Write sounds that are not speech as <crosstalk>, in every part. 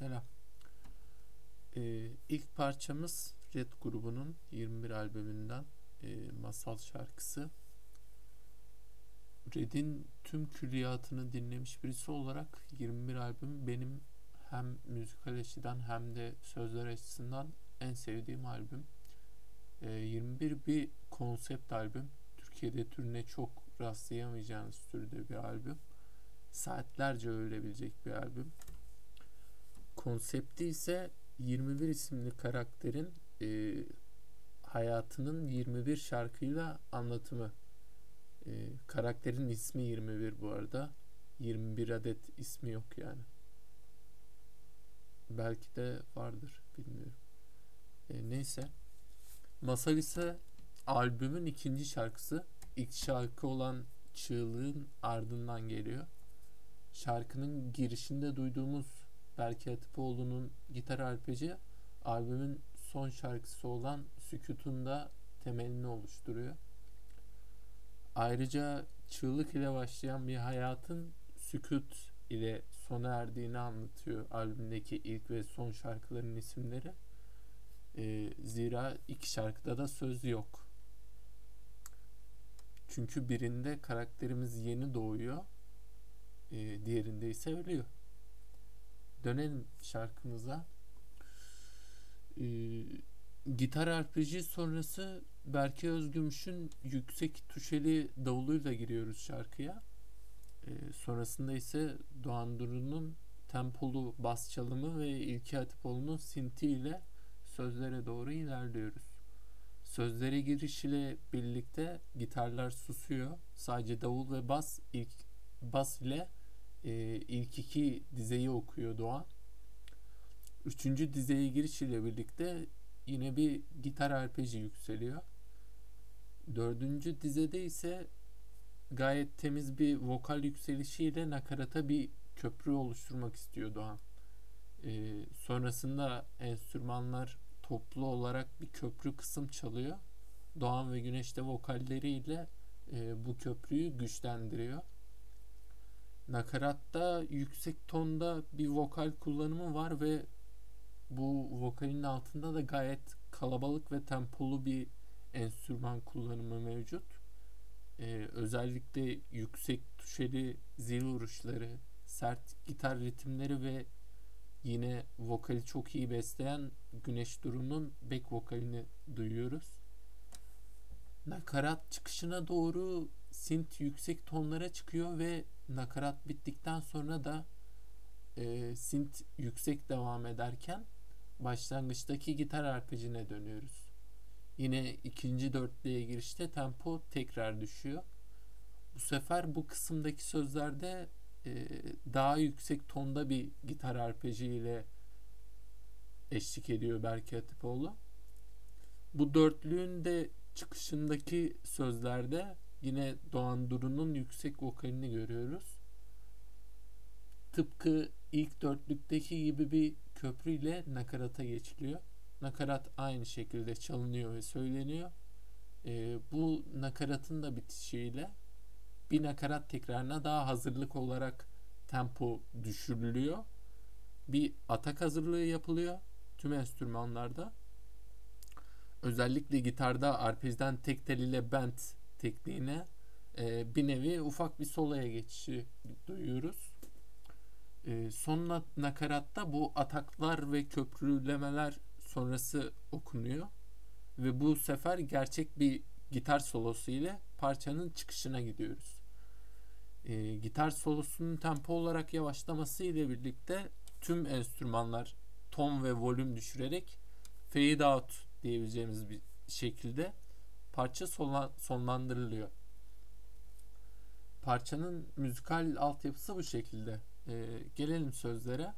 Selam. Ee, ilk parçamız Red grubunun 21 albümünden e, Masal şarkısı. Red'in tüm külliyatını dinlemiş birisi olarak 21 albüm benim hem müzikal açıdan hem de sözler açısından en sevdiğim albüm. E, 21 bir konsept albüm. Türkiye'de türüne çok rastlayamayacağınız türde bir albüm. Saatlerce ölebilecek bir albüm. Konsepti ise 21 isimli karakterin e, hayatının 21 şarkıyla anlatımı. E, karakterin ismi 21 bu arada. 21 adet ismi yok yani. Belki de vardır bilmiyorum. E, neyse. Masal ise albümün ikinci şarkısı. İlk şarkı olan Çığlığın ardından geliyor. Şarkının girişinde duyduğumuz Berke Atipoğlu'nun gitar arpeci albümün son şarkısı olan Sükut'un da temelini oluşturuyor. Ayrıca çığlık ile başlayan bir hayatın sükut ile sona erdiğini anlatıyor albümdeki ilk ve son şarkıların isimleri. Ee, zira iki şarkıda da söz yok. Çünkü birinde karakterimiz yeni doğuyor, e, diğerinde ise ölüyor. Dönelim şarkımıza. Ee, gitar arpeji sonrası Berke Özgümüş'ün yüksek tuşeli davuluyla giriyoruz şarkıya. Ee, sonrasında ise Doğan Duru'nun tempolu bas çalımı ve İlki Hatipoğlu'nun sinti ile sözlere doğru ilerliyoruz. Sözlere giriş ile birlikte gitarlar susuyor. Sadece davul ve bas ilk bas ile e, ilk iki dizeyi okuyor Doğan. Üçüncü dizeye giriş ile birlikte yine bir gitar arpeji yükseliyor. Dördüncü dizede ise gayet temiz bir vokal yükselişiyle nakarata bir köprü oluşturmak istiyor Doğan. Ee, sonrasında enstrümanlar toplu olarak bir köprü kısım çalıyor. Doğan ve Güneş de vokalleriyle e, bu köprüyü güçlendiriyor. Nakaratta yüksek tonda bir vokal kullanımı var ve bu vokalin altında da gayet kalabalık ve tempolu bir enstrüman kullanımı mevcut. Ee, özellikle yüksek tuşeli zil vuruşları, sert gitar ritimleri ve yine vokali çok iyi besleyen Güneş Duru'nun back vokalini duyuyoruz. Nakarat çıkışına doğru synth yüksek tonlara çıkıyor ve nakarat bittikten sonra da e, synth yüksek devam ederken başlangıçtaki gitar arpejine dönüyoruz. Yine ikinci dörtlüğe girişte tempo tekrar düşüyor. Bu sefer bu kısımdaki sözlerde e, daha yüksek tonda bir gitar arpeji ile eşlik ediyor Berke Atipoğlu. Bu dörtlüğün de çıkışındaki sözlerde yine Doğan Duru'nun yüksek vokalini görüyoruz. Tıpkı ilk dörtlükteki gibi bir köprüyle nakarata geçiliyor. Nakarat aynı şekilde çalınıyor ve söyleniyor. E, bu nakaratın da bitişiyle bir nakarat tekrarına daha hazırlık olarak tempo düşürülüyor. Bir atak hazırlığı yapılıyor tüm enstrümanlarda. Özellikle gitarda arpejden tek tel ile bend tekniğine e, bir nevi ufak bir soloya geçişi duyuyoruz. E, son nakaratta bu ataklar ve köprülemeler sonrası okunuyor. Ve bu sefer gerçek bir gitar solosu ile parçanın çıkışına gidiyoruz. E, gitar solosunun tempo olarak yavaşlaması ile birlikte tüm enstrümanlar ton ve volüm düşürerek fade out diyebileceğimiz bir şekilde parça sonlandırılıyor. Parçanın müzikal altyapısı bu şekilde. Ee, gelelim sözlere.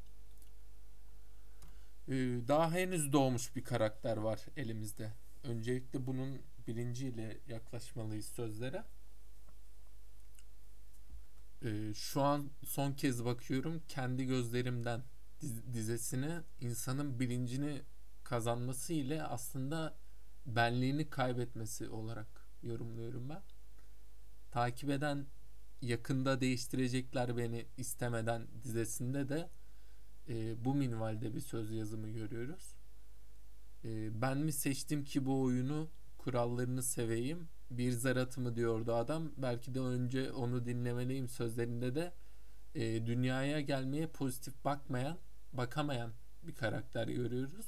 Ee, daha henüz doğmuş bir karakter var elimizde. Öncelikle bunun bilinciyle yaklaşmalıyız sözlere. Ee, şu an son kez bakıyorum kendi gözlerimden dizesine insanın bilincini kazanması ile aslında benliğini kaybetmesi olarak yorumluyorum ben. Takip eden yakında değiştirecekler beni istemeden dizesinde de e, bu minvalde bir söz yazımı görüyoruz. E, ben mi seçtim ki bu oyunu kurallarını seveyim bir zar atımı diyordu adam. Belki de önce onu dinlemeliyim sözlerinde de e, dünyaya gelmeye pozitif bakmayan, bakamayan bir karakter görüyoruz.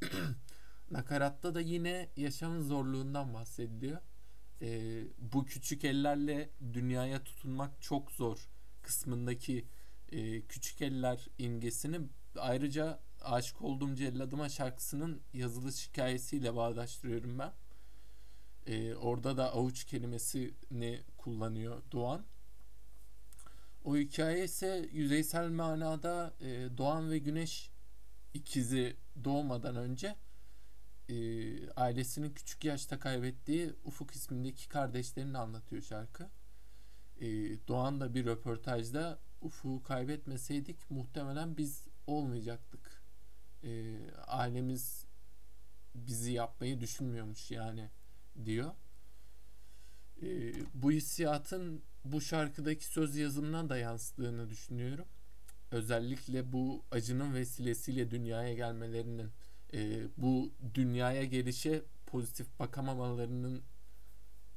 <clears throat> Nakaratta da yine yaşamın zorluğundan bahsediliyor. E, bu küçük ellerle dünyaya tutunmak çok zor kısmındaki e, küçük eller imgesini ayrıca aşık olduğum celladıma şarkısının yazılış hikayesiyle bağdaştırıyorum ben. E, orada da avuç kelimesini kullanıyor Doğan. O hikaye ise yüzeysel manada e, Doğan ve Güneş ikizi doğmadan önce e, ailesinin küçük yaşta kaybettiği Ufuk ismindeki kardeşlerini anlatıyor şarkı. E, Doğan da bir röportajda Ufuk'u kaybetmeseydik muhtemelen biz olmayacaktık. E, ailemiz bizi yapmayı düşünmüyormuş yani diyor. E, bu hissiyatın bu şarkıdaki söz yazımına da yansıdığını düşünüyorum. Özellikle bu acının vesilesiyle dünyaya gelmelerinin, e, bu dünyaya gelişe pozitif bakamamalarının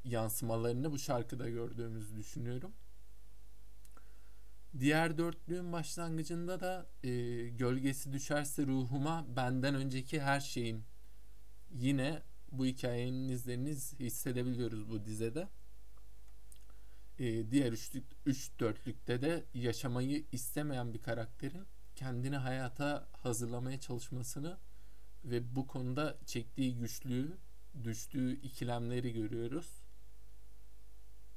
yansımalarını bu şarkıda gördüğümüzü düşünüyorum. Diğer dörtlüğün başlangıcında da e, gölgesi düşerse ruhuma benden önceki her şeyin yine bu hikayenin izlerini hissedebiliyoruz bu dizede. E, diğer üçlük, üç dörtlükte de yaşamayı istemeyen bir karakterin kendini hayata hazırlamaya çalışmasını ve bu konuda çektiği güçlüğü, düştüğü ikilemleri görüyoruz.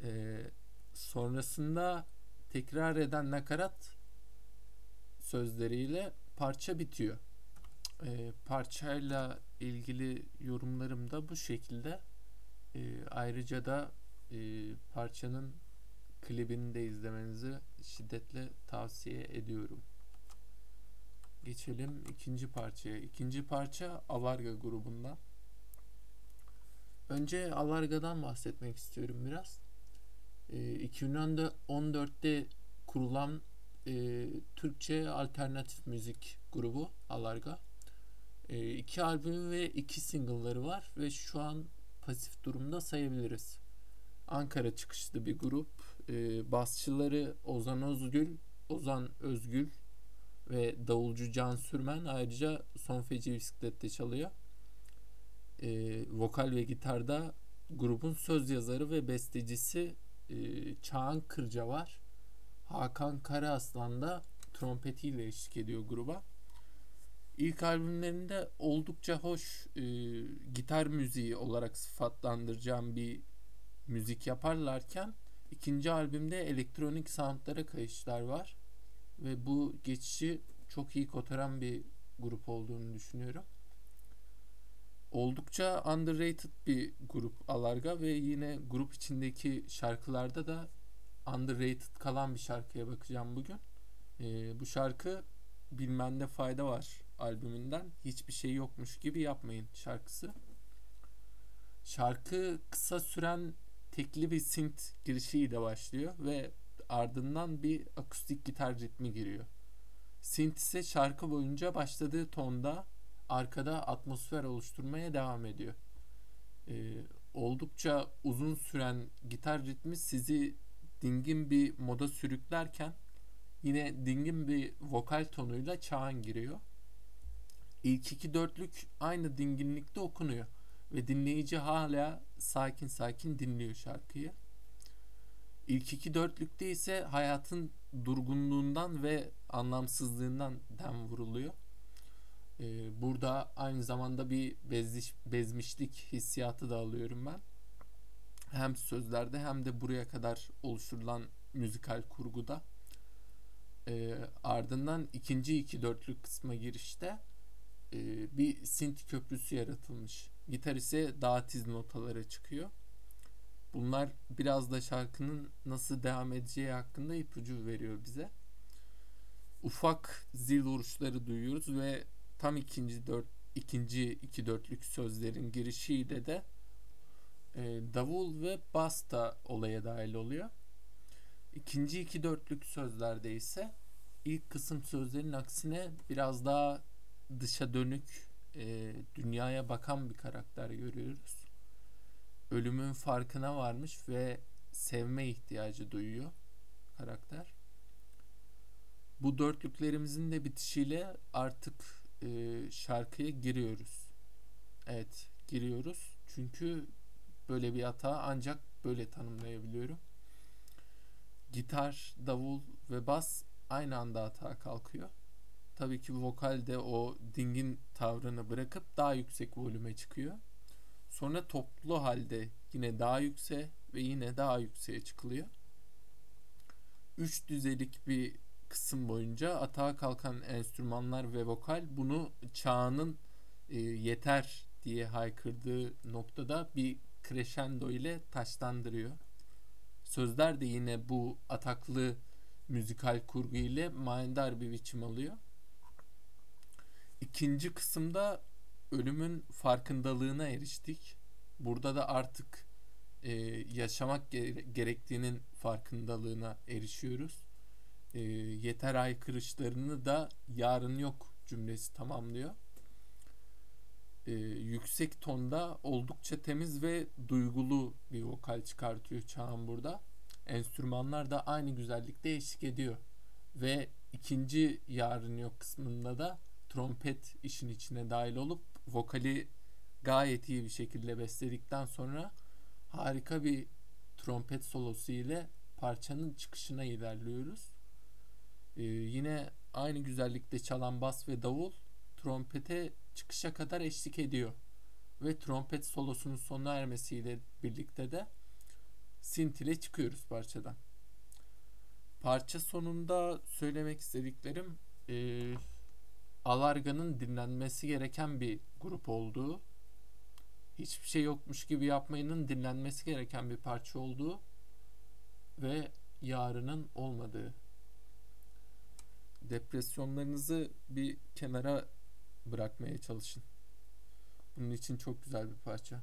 E, sonrasında tekrar eden nakarat sözleriyle parça bitiyor. E, parçayla ilgili yorumlarım da bu şekilde. E, ayrıca da e, parçanın klibini de izlemenizi şiddetle tavsiye ediyorum. Geçelim ikinci parçaya. İkinci parça Avarga grubundan. Önce Avarga'dan bahsetmek istiyorum biraz. E, 2014'te kurulan e, Türkçe alternatif müzik grubu Alarga. E, iki albüm ve iki single'ları var ve şu an pasif durumda sayabiliriz. Ankara çıkışlı bir grup. E, basçıları Ozan Özgül, Ozan Özgül ve davulcu Can Sürmen ayrıca son feci bisiklette çalıyor. E, vokal ve gitarda grubun söz yazarı ve bestecisi e, Çağan Kırca var. Hakan Karaaslan da trompetiyle eşlik ediyor gruba. İlk albümlerinde oldukça hoş e, gitar müziği olarak sıfatlandıracağım bir müzik yaparlarken ikinci albümde elektronik soundlara kayışlar var ve bu geçişi çok iyi kotaran bir grup olduğunu düşünüyorum. Oldukça underrated bir grup Alarga ve yine grup içindeki şarkılarda da underrated kalan bir şarkıya bakacağım bugün. Ee, bu şarkı bilmende fayda var albümünden hiçbir şey yokmuş gibi yapmayın şarkısı. Şarkı kısa süren tekli bir synth girişiyle başlıyor ve ardından bir akustik gitar ritmi giriyor. Synth ise şarkı boyunca başladığı tonda arkada atmosfer oluşturmaya devam ediyor. Ee, oldukça uzun süren gitar ritmi sizi dingin bir moda sürüklerken yine dingin bir vokal tonuyla çağın giriyor. İlk iki dörtlük aynı dinginlikte okunuyor ve dinleyici hala sakin sakin dinliyor şarkıyı. İlk iki dörtlükte ise hayatın durgunluğundan ve anlamsızlığından dem vuruluyor. Ee, burada aynı zamanda bir bezmiş, bezmişlik hissiyatı da alıyorum ben. Hem sözlerde hem de buraya kadar oluşturulan müzikal kurguda. Ee, ardından ikinci iki dörtlük kısma girişte e, bir synth köprüsü yaratılmış. Gitar ise daha tiz notalara çıkıyor. Bunlar biraz da şarkının nasıl devam edeceği hakkında ipucu veriyor bize. Ufak zil vuruşları duyuyoruz ve tam ikinci dört ikinci iki dörtlük sözlerin girişiyle de e, davul ve bas da olaya dahil oluyor. İkinci iki dörtlük sözlerde ise ilk kısım sözlerin aksine biraz daha dışa dönük, e, dünyaya bakan bir karakter görüyoruz. Ölümün farkına varmış ve sevme ihtiyacı duyuyor karakter. Bu dörtlüklerimizin de bitişiyle artık e, şarkıya giriyoruz. Evet, giriyoruz. Çünkü böyle bir hata ancak böyle tanımlayabiliyorum. Gitar, davul ve bas aynı anda hata kalkıyor. Tabii ki vokal de o dingin tavrını bırakıp daha yüksek volüme çıkıyor. Sonra toplu halde yine daha yüksek ve yine daha yükseğe çıkılıyor. Üç düzelik bir kısım boyunca atağa kalkan enstrümanlar ve vokal bunu çağının e, yeter diye haykırdığı noktada bir crescendo ile taşlandırıyor. Sözler de yine bu ataklı müzikal kurgu ile manidar bir biçim alıyor. İkinci kısımda ölümün farkındalığına eriştik. Burada da artık e, yaşamak gerektiğinin farkındalığına erişiyoruz. E, yeter aykırışlarını da yarın yok cümlesi tamamlıyor. E, yüksek tonda oldukça temiz ve duygulu bir vokal çıkartıyor Çağan burada. Enstrümanlar da aynı güzellikte eşlik ediyor. Ve ikinci yarın yok kısmında da trompet işin içine dahil olup vokali gayet iyi bir şekilde besledikten sonra harika bir trompet solosu ile parçanın çıkışına ilerliyoruz. Ee, yine aynı güzellikte çalan bas ve davul trompete çıkışa kadar eşlik ediyor. Ve trompet solosunun sona ermesiyle birlikte de synth ile çıkıyoruz parçadan. Parça sonunda söylemek istediklerim e, Alarga'nın dinlenmesi gereken bir grup olduğu, hiçbir şey yokmuş gibi yapmayının dinlenmesi gereken bir parça olduğu ve yarının olmadığı. Depresyonlarınızı bir kenara bırakmaya çalışın. Bunun için çok güzel bir parça.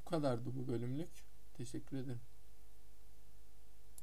Bu kadardı bu bölümlük. Teşekkür ederim.